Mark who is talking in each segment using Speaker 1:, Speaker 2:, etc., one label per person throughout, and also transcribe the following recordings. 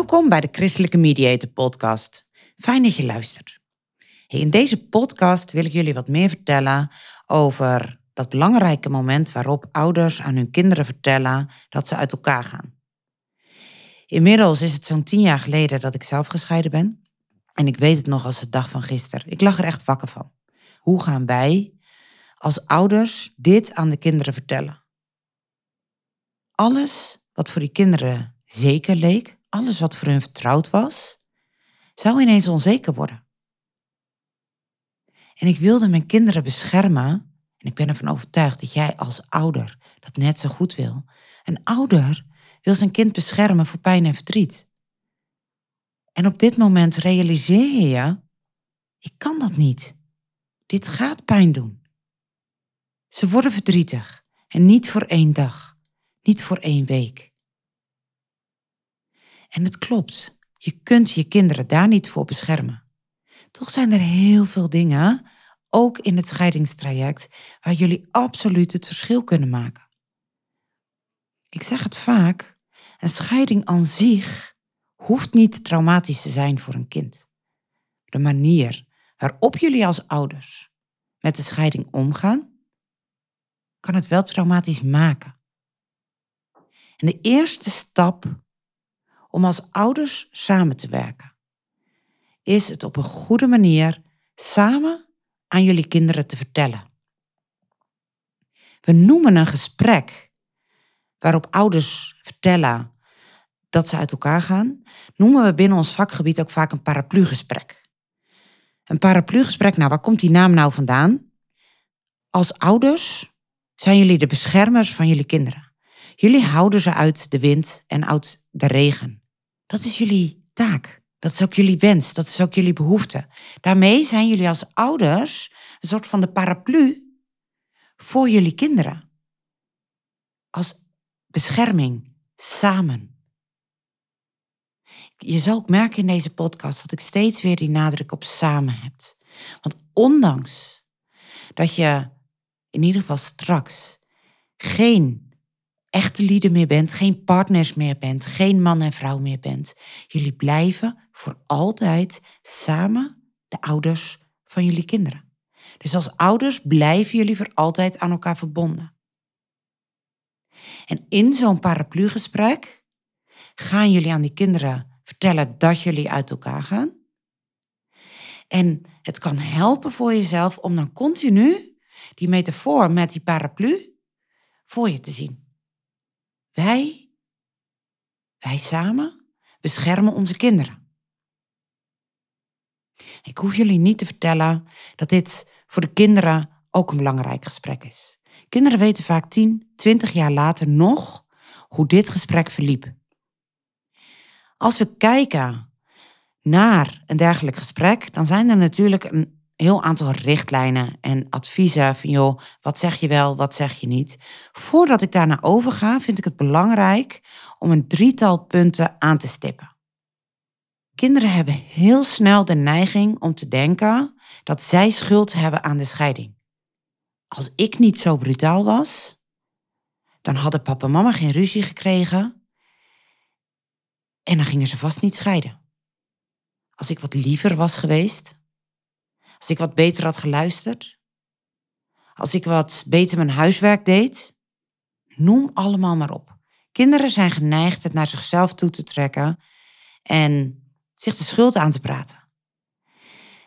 Speaker 1: Welkom bij de Christelijke Mediator Podcast. Fijn dat je luistert. In deze podcast wil ik jullie wat meer vertellen over dat belangrijke moment waarop ouders aan hun kinderen vertellen dat ze uit elkaar gaan. Inmiddels is het zo'n tien jaar geleden dat ik zelf gescheiden ben. En ik weet het nog als de dag van gisteren. Ik lag er echt wakker van. Hoe gaan wij als ouders dit aan de kinderen vertellen? Alles wat voor die kinderen zeker leek, alles wat voor hun vertrouwd was, zou ineens onzeker worden. En ik wilde mijn kinderen beschermen, en ik ben ervan overtuigd dat jij als ouder dat net zo goed wil. Een ouder wil zijn kind beschermen voor pijn en verdriet. En op dit moment realiseer je ik kan dat niet. Dit gaat pijn doen. Ze worden verdrietig en niet voor één dag, niet voor één week. En het klopt, je kunt je kinderen daar niet voor beschermen. Toch zijn er heel veel dingen, ook in het scheidingstraject, waar jullie absoluut het verschil kunnen maken. Ik zeg het vaak, een scheiding aan zich hoeft niet traumatisch te zijn voor een kind. De manier waarop jullie als ouders met de scheiding omgaan, kan het wel traumatisch maken. En de eerste stap om als ouders samen te werken? Is het op een goede manier samen aan jullie kinderen te vertellen? We noemen een gesprek waarop ouders vertellen dat ze uit elkaar gaan, noemen we binnen ons vakgebied ook vaak een paraplugesprek. Een paraplugesprek, nou waar komt die naam nou vandaan? Als ouders zijn jullie de beschermers van jullie kinderen. Jullie houden ze uit de wind en uit de regen. Dat is jullie taak. Dat is ook jullie wens. Dat is ook jullie behoefte. Daarmee zijn jullie als ouders een soort van de paraplu voor jullie kinderen. Als bescherming, samen. Je zal ook merken in deze podcast dat ik steeds weer die nadruk op samen heb. Want ondanks dat je in ieder geval straks geen echte lieden meer bent, geen partners meer bent, geen man en vrouw meer bent. Jullie blijven voor altijd samen de ouders van jullie kinderen. Dus als ouders blijven jullie voor altijd aan elkaar verbonden. En in zo'n paraplugesprek gaan jullie aan die kinderen vertellen dat jullie uit elkaar gaan. En het kan helpen voor jezelf om dan continu die metafoor met die paraplu voor je te zien. Wij, wij samen, beschermen onze kinderen. Ik hoef jullie niet te vertellen dat dit voor de kinderen ook een belangrijk gesprek is. Kinderen weten vaak 10, 20 jaar later nog hoe dit gesprek verliep. Als we kijken naar een dergelijk gesprek, dan zijn er natuurlijk een heel aantal richtlijnen en adviezen van joh, wat zeg je wel, wat zeg je niet. Voordat ik daarna overga, vind ik het belangrijk om een drietal punten aan te stippen. Kinderen hebben heel snel de neiging om te denken dat zij schuld hebben aan de scheiding. Als ik niet zo brutaal was, dan hadden papa en mama geen ruzie gekregen en dan gingen ze vast niet scheiden. Als ik wat liever was geweest, als ik wat beter had geluisterd. Als ik wat beter mijn huiswerk deed. Noem allemaal maar op. Kinderen zijn geneigd het naar zichzelf toe te trekken en zich de schuld aan te praten.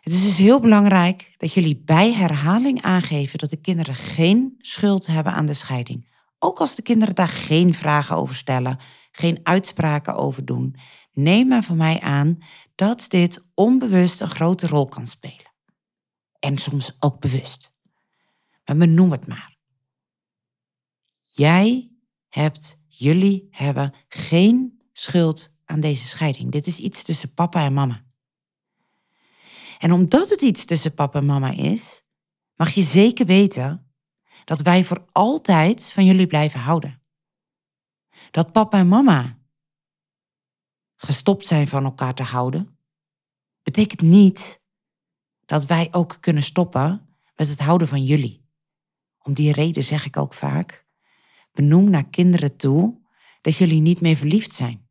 Speaker 1: Het is dus heel belangrijk dat jullie bij herhaling aangeven dat de kinderen geen schuld hebben aan de scheiding. Ook als de kinderen daar geen vragen over stellen, geen uitspraken over doen. Neem maar van mij aan dat dit onbewust een grote rol kan spelen. En soms ook bewust. Maar benoem het maar. Jij hebt, jullie hebben geen schuld aan deze scheiding. Dit is iets tussen papa en mama. En omdat het iets tussen papa en mama is, mag je zeker weten dat wij voor altijd van jullie blijven houden. Dat papa en mama gestopt zijn van elkaar te houden, betekent niet dat wij ook kunnen stoppen met het houden van jullie. Om die reden zeg ik ook vaak, benoem naar kinderen toe dat jullie niet meer verliefd zijn.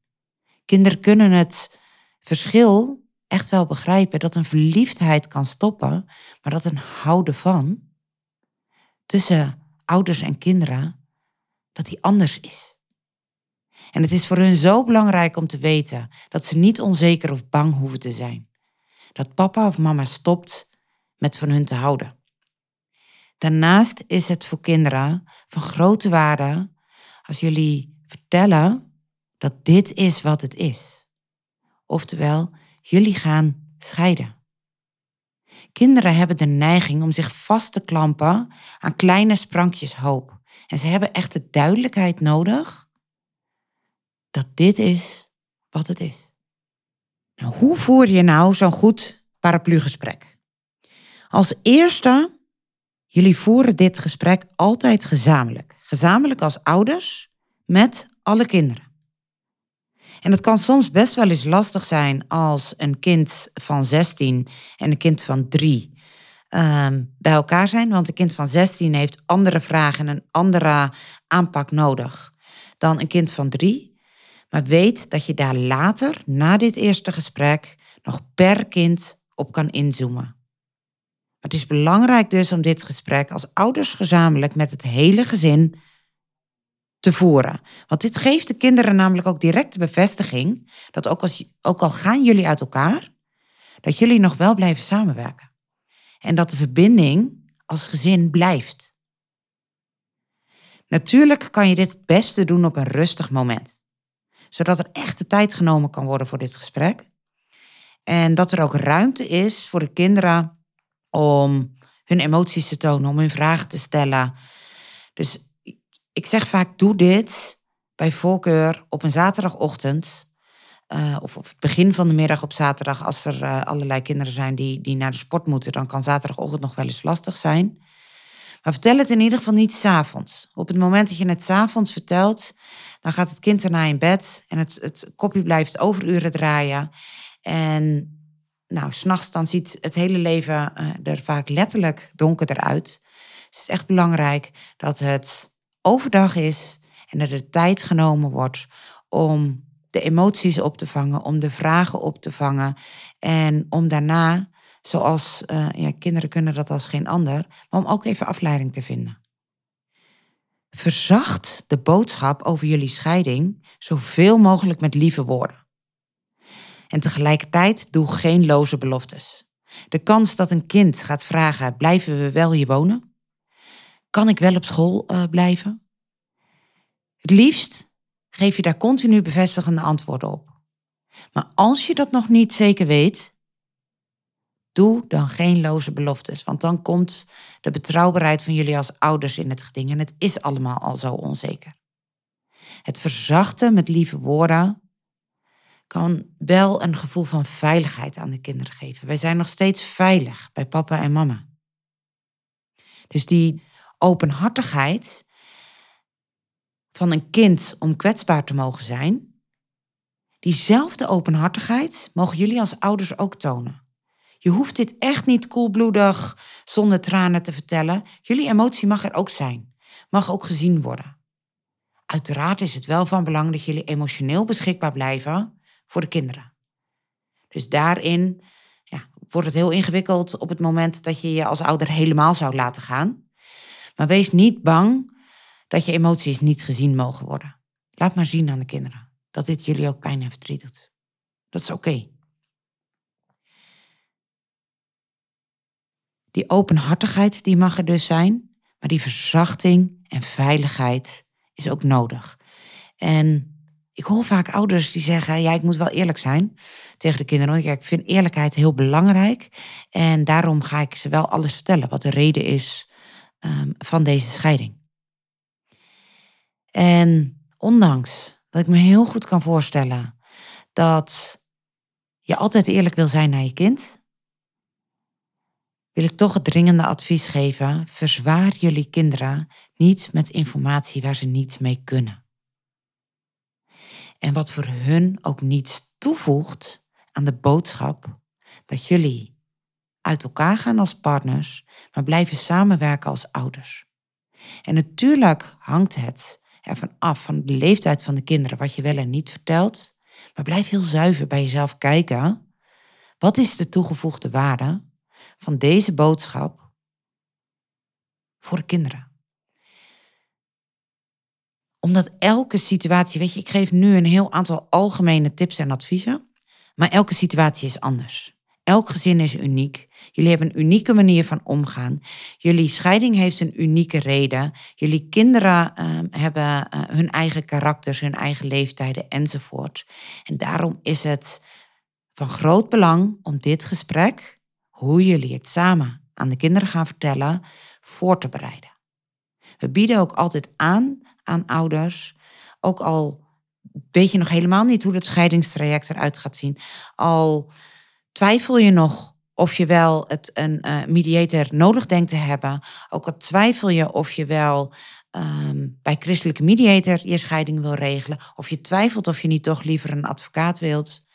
Speaker 1: Kinderen kunnen het verschil echt wel begrijpen dat een verliefdheid kan stoppen, maar dat een houden van tussen ouders en kinderen, dat die anders is. En het is voor hun zo belangrijk om te weten dat ze niet onzeker of bang hoeven te zijn. Dat papa of mama stopt met van hun te houden. Daarnaast is het voor kinderen van grote waarde als jullie vertellen dat dit is wat het is. Oftewel, jullie gaan scheiden. Kinderen hebben de neiging om zich vast te klampen aan kleine sprankjes hoop. En ze hebben echt de duidelijkheid nodig dat dit is wat het is. Nou, hoe voer je nou zo'n goed paraplugesprek? Als eerste, jullie voeren dit gesprek altijd gezamenlijk. Gezamenlijk als ouders met alle kinderen. En het kan soms best wel eens lastig zijn als een kind van 16 en een kind van 3 ehm, bij elkaar zijn. Want een kind van 16 heeft andere vragen en een andere aanpak nodig dan een kind van 3. Maar weet dat je daar later, na dit eerste gesprek, nog per kind op kan inzoomen. Het is belangrijk dus om dit gesprek als ouders gezamenlijk met het hele gezin te voeren. Want dit geeft de kinderen namelijk ook direct de bevestiging dat ook, als, ook al gaan jullie uit elkaar, dat jullie nog wel blijven samenwerken. En dat de verbinding als gezin blijft. Natuurlijk kan je dit het beste doen op een rustig moment, zodat er echt de tijd genomen kan worden voor dit gesprek. En dat er ook ruimte is voor de kinderen om hun emoties te tonen, om hun vragen te stellen. Dus ik zeg vaak, doe dit bij voorkeur op een zaterdagochtend. Uh, of op het begin van de middag op zaterdag, als er uh, allerlei kinderen zijn die, die naar de sport moeten, dan kan zaterdagochtend nog wel eens lastig zijn. Maar vertel het in ieder geval niet s'avonds. Op het moment dat je het s'avonds vertelt, dan gaat het kind erna in bed en het, het kopje blijft overuren draaien. En nou, s'nachts dan ziet het hele leven uh, er vaak letterlijk donkerder uit. Dus het is echt belangrijk dat het overdag is en dat er tijd genomen wordt om de emoties op te vangen, om de vragen op te vangen en om daarna, zoals uh, ja, kinderen kunnen dat als geen ander, maar om ook even afleiding te vinden. Verzacht de boodschap over jullie scheiding zoveel mogelijk met lieve woorden. En tegelijkertijd doe geen loze beloftes. De kans dat een kind gaat vragen: blijven we wel hier wonen? Kan ik wel op school uh, blijven? Het liefst geef je daar continu bevestigende antwoorden op. Maar als je dat nog niet zeker weet, doe dan geen loze beloftes, want dan komt de betrouwbaarheid van jullie als ouders in het geding en het is allemaal al zo onzeker. Het verzachten met lieve woorden kan wel een gevoel van veiligheid aan de kinderen geven. Wij zijn nog steeds veilig bij papa en mama. Dus die openhartigheid van een kind om kwetsbaar te mogen zijn, diezelfde openhartigheid mogen jullie als ouders ook tonen. Je hoeft dit echt niet koelbloedig zonder tranen te vertellen. Jullie emotie mag er ook zijn, mag ook gezien worden. Uiteraard is het wel van belang dat jullie emotioneel beschikbaar blijven voor de kinderen. Dus daarin ja, wordt het heel ingewikkeld op het moment dat je je als ouder helemaal zou laten gaan. Maar wees niet bang dat je emoties niet gezien mogen worden. Laat maar zien aan de kinderen dat dit jullie ook pijn en verdriet doet. Dat is oké. Die openhartigheid die mag er dus zijn, maar die verzachting en veiligheid is ook nodig. En ik hoor vaak ouders die zeggen: Ja, ik moet wel eerlijk zijn tegen de kinderen. Ik vind eerlijkheid heel belangrijk. En daarom ga ik ze wel alles vertellen wat de reden is um, van deze scheiding. En ondanks dat ik me heel goed kan voorstellen dat je altijd eerlijk wil zijn naar je kind, wil ik toch het dringende advies geven: verzwaar jullie kinderen niet met informatie waar ze niets mee kunnen. En wat voor hun ook niets toevoegt aan de boodschap dat jullie uit elkaar gaan als partners, maar blijven samenwerken als ouders. En natuurlijk hangt het ervan af van de leeftijd van de kinderen wat je wel en niet vertelt, maar blijf heel zuiver bij jezelf kijken. Wat is de toegevoegde waarde van deze boodschap voor de kinderen? Omdat elke situatie, weet je, ik geef nu een heel aantal algemene tips en adviezen, maar elke situatie is anders. Elk gezin is uniek. Jullie hebben een unieke manier van omgaan. Jullie scheiding heeft een unieke reden. Jullie kinderen ehm, hebben eh, hun eigen karakters, hun eigen leeftijden enzovoort. En daarom is het van groot belang om dit gesprek, hoe jullie het samen aan de kinderen gaan vertellen, voor te bereiden. We bieden ook altijd aan aan ouders, ook al weet je nog helemaal niet hoe het scheidingstraject eruit gaat zien, al twijfel je nog of je wel het, een uh, mediator nodig denkt te hebben. Ook al twijfel je of je wel um, bij christelijke mediator je scheiding wil regelen. Of je twijfelt of je niet toch liever een advocaat wilt.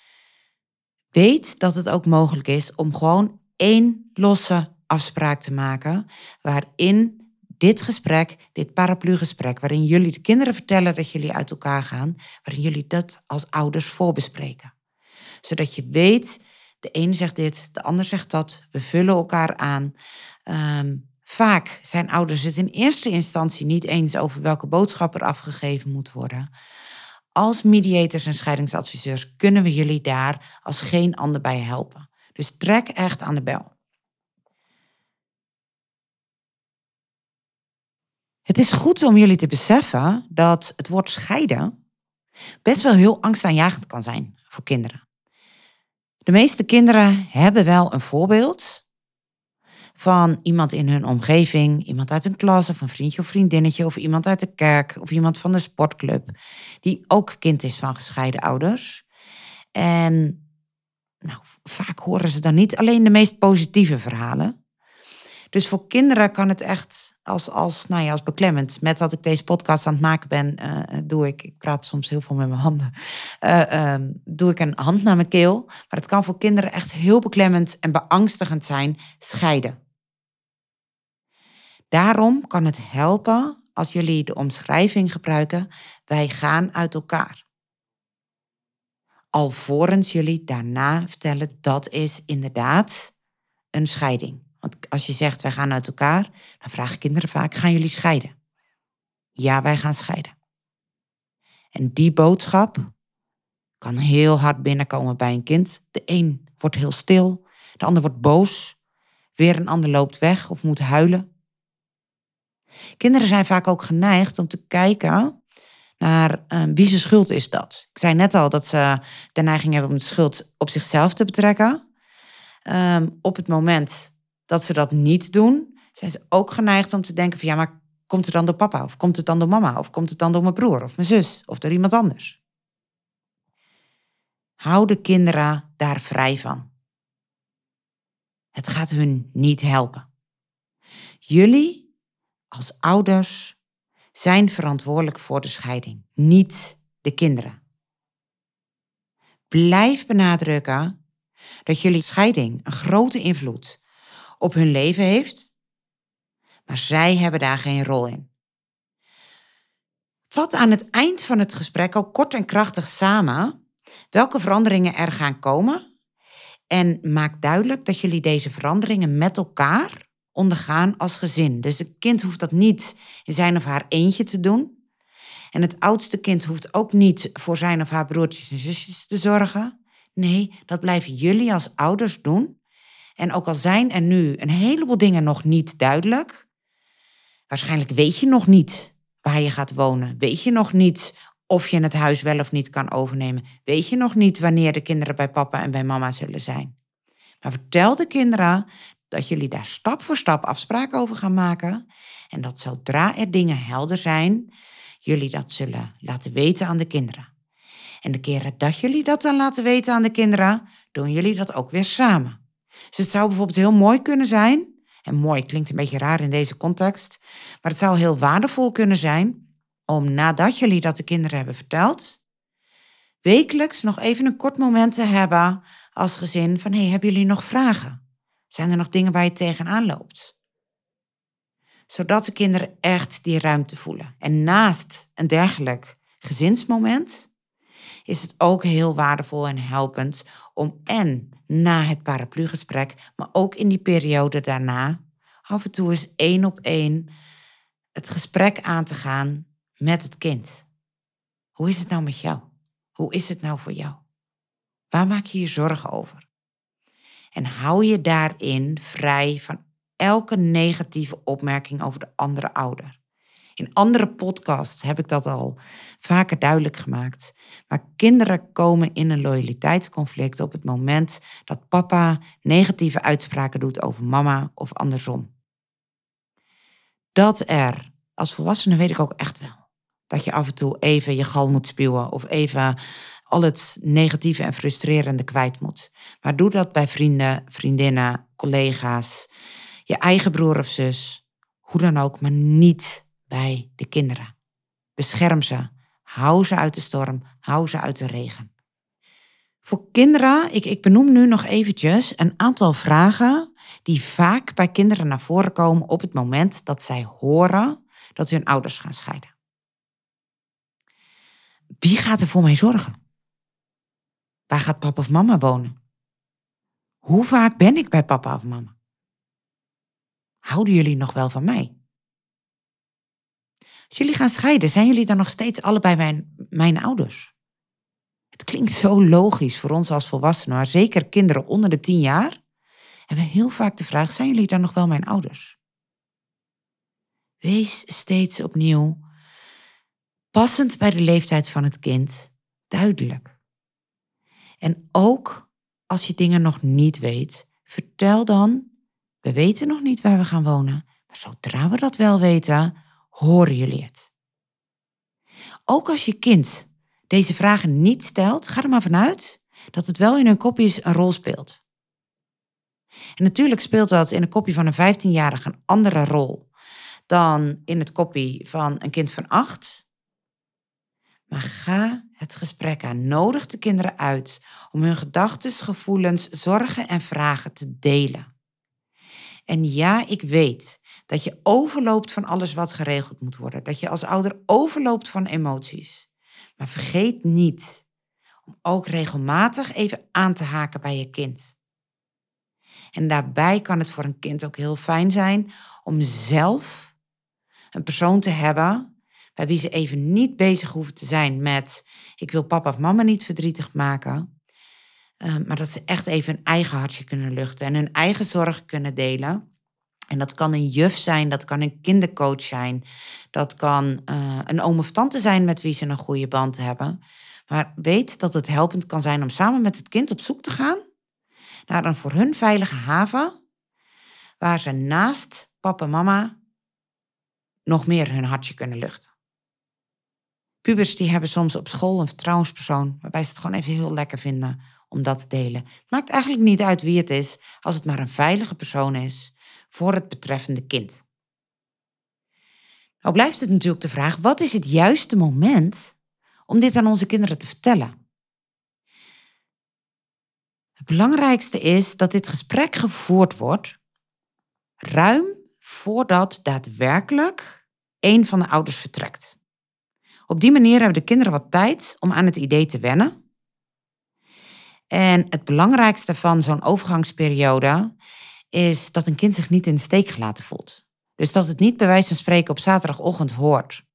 Speaker 1: Weet dat het ook mogelijk is om gewoon één losse afspraak te maken. Waarin dit gesprek, dit paraplu-gesprek, waarin jullie de kinderen vertellen dat jullie uit elkaar gaan, waarin jullie dat als ouders voorbespreken. Zodat je weet de ene zegt dit, de ander zegt dat. We vullen elkaar aan. Ehm, vaak zijn ouders het in eerste instantie niet eens over welke boodschap er afgegeven moet worden. Als mediators en scheidingsadviseurs kunnen we jullie daar als geen ander bij helpen. Dus trek echt aan de bel. Het is goed om jullie te beseffen dat het woord scheiden best wel heel angstaanjagend kan zijn voor kinderen. De meeste kinderen hebben wel een voorbeeld van iemand in hun omgeving, iemand uit hun klas of een vriendje of vriendinnetje of iemand uit de kerk of iemand van de sportclub, die ook kind is van gescheiden ouders. En nou, vaak horen ze dan niet alleen de meest positieve verhalen, dus voor kinderen kan het echt als, als, nou ja, als beklemmend. Met dat ik deze podcast aan het maken ben, uh, doe ik, ik praat soms heel veel met mijn handen, uh, doe ik een hand naar mijn keel. Maar het kan voor kinderen echt heel beklemmend en beangstigend zijn, scheiden. Daarom kan het helpen als jullie de omschrijving gebruiken, wij gaan uit elkaar. Alvorens jullie daarna vertellen, dat is inderdaad een scheiding. Want als je zegt wij gaan uit elkaar, dan vragen kinderen vaak: gaan jullie scheiden? Ja, wij gaan scheiden. En die boodschap kan heel hard binnenkomen bij een kind. De een wordt heel stil, de ander wordt boos, weer een ander loopt weg of moet huilen. Kinderen zijn vaak ook geneigd om te kijken naar um, wie zijn schuld is dat. Ik zei net al dat ze de neiging hebben om de schuld op zichzelf te betrekken. Um, op het moment dat ze dat niet doen, zijn ze ook geneigd om te denken van ja, maar komt het dan door papa? Of komt het dan door mama? Of komt het dan door mijn broer of mijn zus? Of door iemand anders? Hou de kinderen daar vrij van. Het gaat hun niet helpen. Jullie als ouders zijn verantwoordelijk voor de scheiding, niet de kinderen. Blijf benadrukken dat jullie scheiding een grote invloed op hun leven heeft, maar zij hebben daar geen rol in. Vat aan het eind van het gesprek ook kort en krachtig samen welke veranderingen er gaan komen en maak duidelijk dat jullie deze veranderingen met elkaar ondergaan als gezin. Dus het kind hoeft dat niet in zijn of haar eentje te doen. En het oudste kind hoeft ook niet voor zijn of haar broertjes en zusjes te zorgen. Nee, dat blijven jullie als ouders doen. En ook al zijn er nu een heleboel dingen nog niet duidelijk, waarschijnlijk weet je nog niet waar je gaat wonen. Weet je nog niet of je het huis wel of niet kan overnemen. Weet je nog niet wanneer de kinderen bij papa en bij mama zullen zijn. Maar vertel de kinderen dat jullie daar stap voor stap afspraken over gaan maken. En dat zodra er dingen helder zijn, jullie dat zullen laten weten aan de kinderen. En de keren dat jullie dat dan laten weten aan de kinderen, doen jullie dat ook weer samen. Dus het zou bijvoorbeeld heel mooi kunnen zijn, en mooi klinkt een beetje raar in deze context, maar het zou heel waardevol kunnen zijn om nadat jullie dat de kinderen hebben verteld, wekelijks nog even een kort moment te hebben als gezin van hey, hebben jullie nog vragen? Zijn er nog dingen waar je tegenaan loopt? Zodat de kinderen echt die ruimte voelen. En naast een dergelijk gezinsmoment is het ook heel waardevol en helpend om en na het paraplugesprek, maar ook in die periode daarna, af en toe eens één op één het gesprek aan te gaan met het kind. Hoe is het nou met jou? Hoe is het nou voor jou? Waar maak je je zorgen over? En hou je daarin vrij van elke negatieve opmerking over de andere ouder. In andere podcasts heb ik dat al vaker duidelijk gemaakt. Maar kinderen komen in een loyaliteitsconflict op het moment dat papa negatieve uitspraken doet over mama of andersom. Dat er, als volwassene weet ik ook echt wel, dat je af en toe even je gal moet spuwen of even al het negatieve en frustrerende kwijt moet. Maar doe dat bij vrienden, vriendinnen, collega's, je eigen broer of zus, hoe dan ook, maar niet bij de kinderen. Bescherm ze, hou ze uit de storm, hou ze uit de regen. Voor kinderen, ik, ik benoem nu nog eventjes een aantal vragen die vaak bij kinderen naar voren komen op het moment dat zij horen dat hun ouders gaan scheiden. Wie gaat er voor mij zorgen? Waar gaat papa of mama wonen? Hoe vaak ben ik bij papa of mama? Houden jullie nog wel van mij? Als jullie gaan scheiden, zijn jullie dan nog steeds allebei mijn, mijn ouders? Het klinkt zo logisch voor ons als volwassenen, maar zeker kinderen onder de tien jaar hebben heel vaak de vraag: zijn jullie dan nog wel mijn ouders? Wees steeds opnieuw passend bij de leeftijd van het kind, duidelijk. En ook als je dingen nog niet weet, vertel dan, we weten nog niet waar we gaan wonen, maar zodra we dat wel weten, horen jullie het. Ook als je kind deze vragen niet stelt, ga er maar vanuit dat het wel in hun kopjes een rol speelt. En natuurlijk speelt dat in een kopje van een 15-jarige een andere rol dan in het kopie van een kind van 8. Maar ga het gesprek aan. Nodig de kinderen uit om hun gedachten, gevoelens, zorgen en vragen te delen. En ja, ik weet dat je overloopt van alles wat geregeld moet worden. Dat je als ouder overloopt van emoties. Maar vergeet niet om ook regelmatig even aan te haken bij je kind. En daarbij kan het voor een kind ook heel fijn zijn om zelf een persoon te hebben bij wie ze even niet bezig hoeven te zijn met ik wil papa of mama niet verdrietig maken. Ehm, maar dat ze echt even hun eigen hartje kunnen luchten en hun eigen zorg kunnen delen. En dat kan een juf zijn, dat kan een kindercoach zijn, dat kan uh, een oom of tante zijn met wie ze een goede band hebben. Maar weet dat het helpend kan zijn om samen met het kind op zoek te gaan naar een voor hun veilige haven, waar ze naast papa en mama nog meer hun hartje kunnen luchten. Pubers die hebben soms op school een vertrouwenspersoon waarbij ze het gewoon even heel lekker vinden om dat te delen. Het maakt eigenlijk niet uit wie het is, als het maar een veilige persoon is voor het betreffende kind. Nou blijft het natuurlijk de vraag, wat is het juiste moment om dit aan onze kinderen te vertellen? Het belangrijkste is dat dit gesprek gevoerd wordt ruim voordat daadwerkelijk een van de ouders vertrekt. Op die manier hebben de kinderen wat tijd om aan het idee te wennen. En het belangrijkste van zo'n overgangsperiode is dat een kind zich niet in de steek gelaten voelt. Dus dat het niet bij wijze van spreken op zaterdagochtend hoort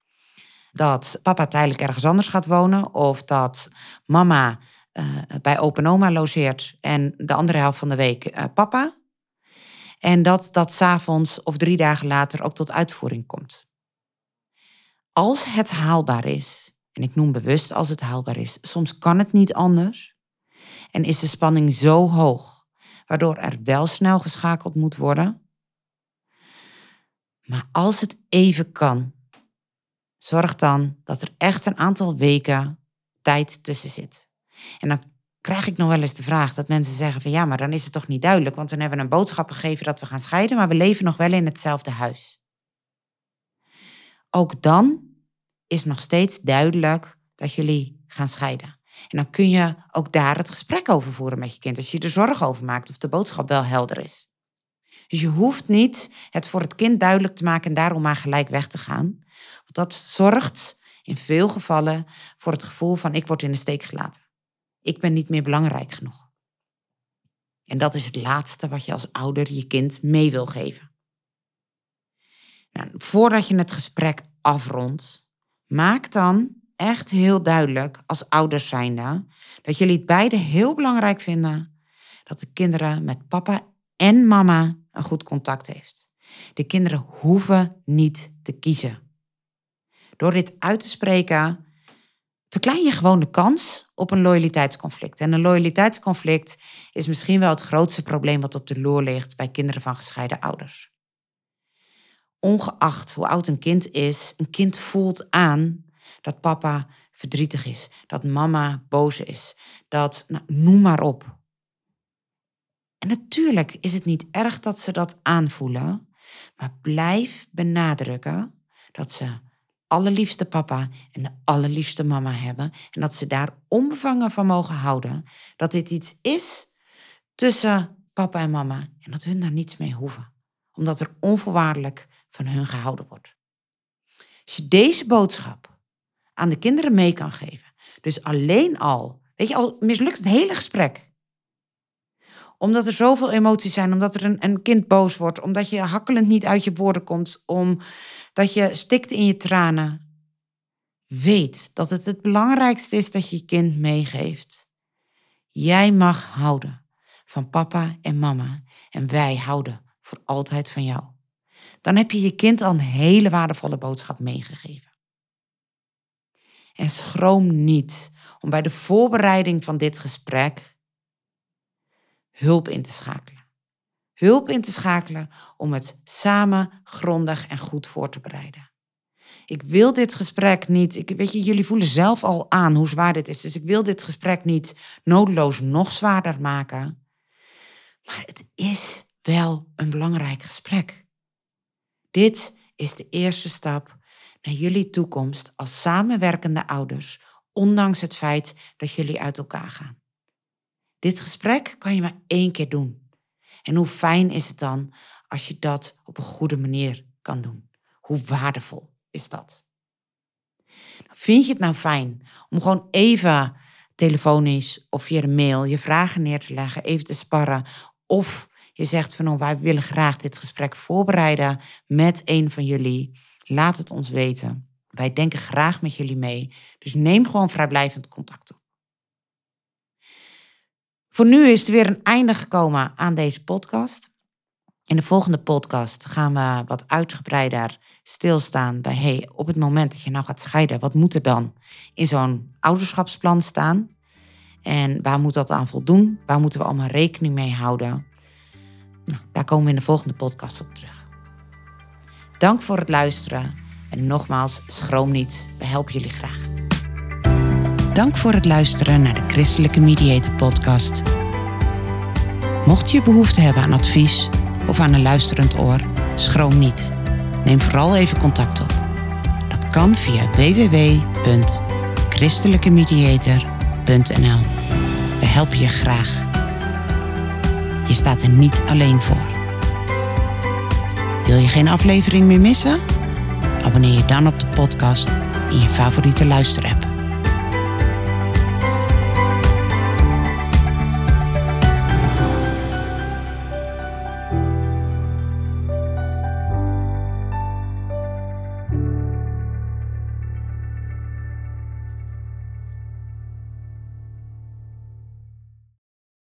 Speaker 1: dat papa tijdelijk ergens anders gaat wonen of dat mama uh, bij open oma logeert en de andere helft van de week uh, papa. En dat dat s'avonds of drie dagen later ook tot uitvoering komt. Als het haalbaar is, en ik noem bewust als het haalbaar is, soms kan het niet anders. En is de spanning zo hoog, waardoor er wel snel geschakeld moet worden. Maar als het even kan, zorg dan dat er echt een aantal weken tijd tussen zit. En dan krijg ik nog wel eens de vraag dat mensen zeggen van ja, maar dan is het toch niet duidelijk, want dan hebben we een boodschap gegeven dat we gaan scheiden, maar we leven nog wel in hetzelfde huis. Ook dan is nog steeds duidelijk dat jullie gaan scheiden. En dan kun je ook daar het gesprek over voeren met je kind, als je er zorgen over maakt of de boodschap wel helder is. Dus je hoeft niet het voor het kind duidelijk te maken en daarom maar gelijk weg te gaan. Want dat zorgt in veel gevallen voor het gevoel van ik word in de steek gelaten. Ik ben niet meer belangrijk genoeg. En dat is het laatste wat je als ouder je kind mee wil geven. Nou, voordat je het gesprek afrondt, maak dan echt heel duidelijk als ouders zijnde dat jullie het beide heel belangrijk vinden dat de kinderen met papa en mama een goed contact heeft. De kinderen hoeven niet te kiezen. Door dit uit te spreken, verklein je gewoon de kans op een loyaliteitsconflict. En een loyaliteitsconflict is misschien wel het grootste probleem wat op de loer ligt bij kinderen van gescheiden ouders. Ongeacht hoe oud een kind is, een kind voelt aan dat papa verdrietig is, dat mama boos is, dat nou, noem maar op. En natuurlijk is het niet erg dat ze dat aanvoelen, maar blijf benadrukken dat ze allerliefste papa en de allerliefste mama hebben en dat ze daar onbevangen van mogen houden dat dit iets is tussen papa en mama en dat hun daar niets mee hoeven, omdat er onvoorwaardelijk van hun gehouden wordt. Als je deze boodschap aan de kinderen mee kan geven, dus alleen al, weet je, al mislukt het hele gesprek omdat er zoveel emoties zijn, omdat er een, kind boos wordt, omdat je hakkelend niet uit je woorden komt, omdat je stikt in je tranen. Weet dat het het belangrijkste is dat je je kind meegeeft. Jij mag houden van papa en mama en wij houden voor altijd van jou. Dan heb je je kind al een hele waardevolle boodschap meegegeven. En schroom niet om bij de voorbereiding van dit gesprek hulp in te schakelen. Hulp in te schakelen om het samen grondig en goed voor te bereiden. Ik wil dit gesprek niet, ik, weet je, jullie voelen zelf al aan hoe zwaar dit is, dus ik wil dit gesprek niet noodloos nog zwaarder maken. Maar het is wel een belangrijk gesprek. Dit is de eerste stap naar jullie toekomst als samenwerkende ouders, ondanks het feit dat jullie uit elkaar gaan. Dit gesprek kan je maar één keer doen. En hoe fijn is het dan als je dat op een goede manier kan doen? Hoe waardevol is dat? Vind je het nou fijn om gewoon even telefonisch of via een mail je vragen neer te leggen, even te sparren? Of je zegt van oh, wij willen graag dit gesprek voorbereiden met een van jullie. Laat het ons weten. Wij denken graag met jullie mee. Dus neem gewoon vrijblijvend contact op. Voor nu is er weer een einde gekomen aan deze podcast. In de volgende podcast gaan we wat uitgebreider stilstaan bij hey, op het moment dat je nou gaat scheiden, wat moet er dan in zo'n ouderschapsplan staan? En waar moet dat aan voldoen? Waar moeten we allemaal rekening mee houden? Daar komen we in de volgende podcast op terug. Dank voor het luisteren en nogmaals, schroom niet, we helpen jullie graag. Dank voor het luisteren naar de Christelijke Mediator Podcast. Mocht je behoefte hebben aan advies of aan een luisterend oor, schroom niet. Neem vooral even contact op. Dat kan via www.christelijkemediator.nl. We helpen je graag. Je staat er niet alleen voor. Wil je geen aflevering meer missen? Abonneer je dan op de podcast in je favoriete luisterapp.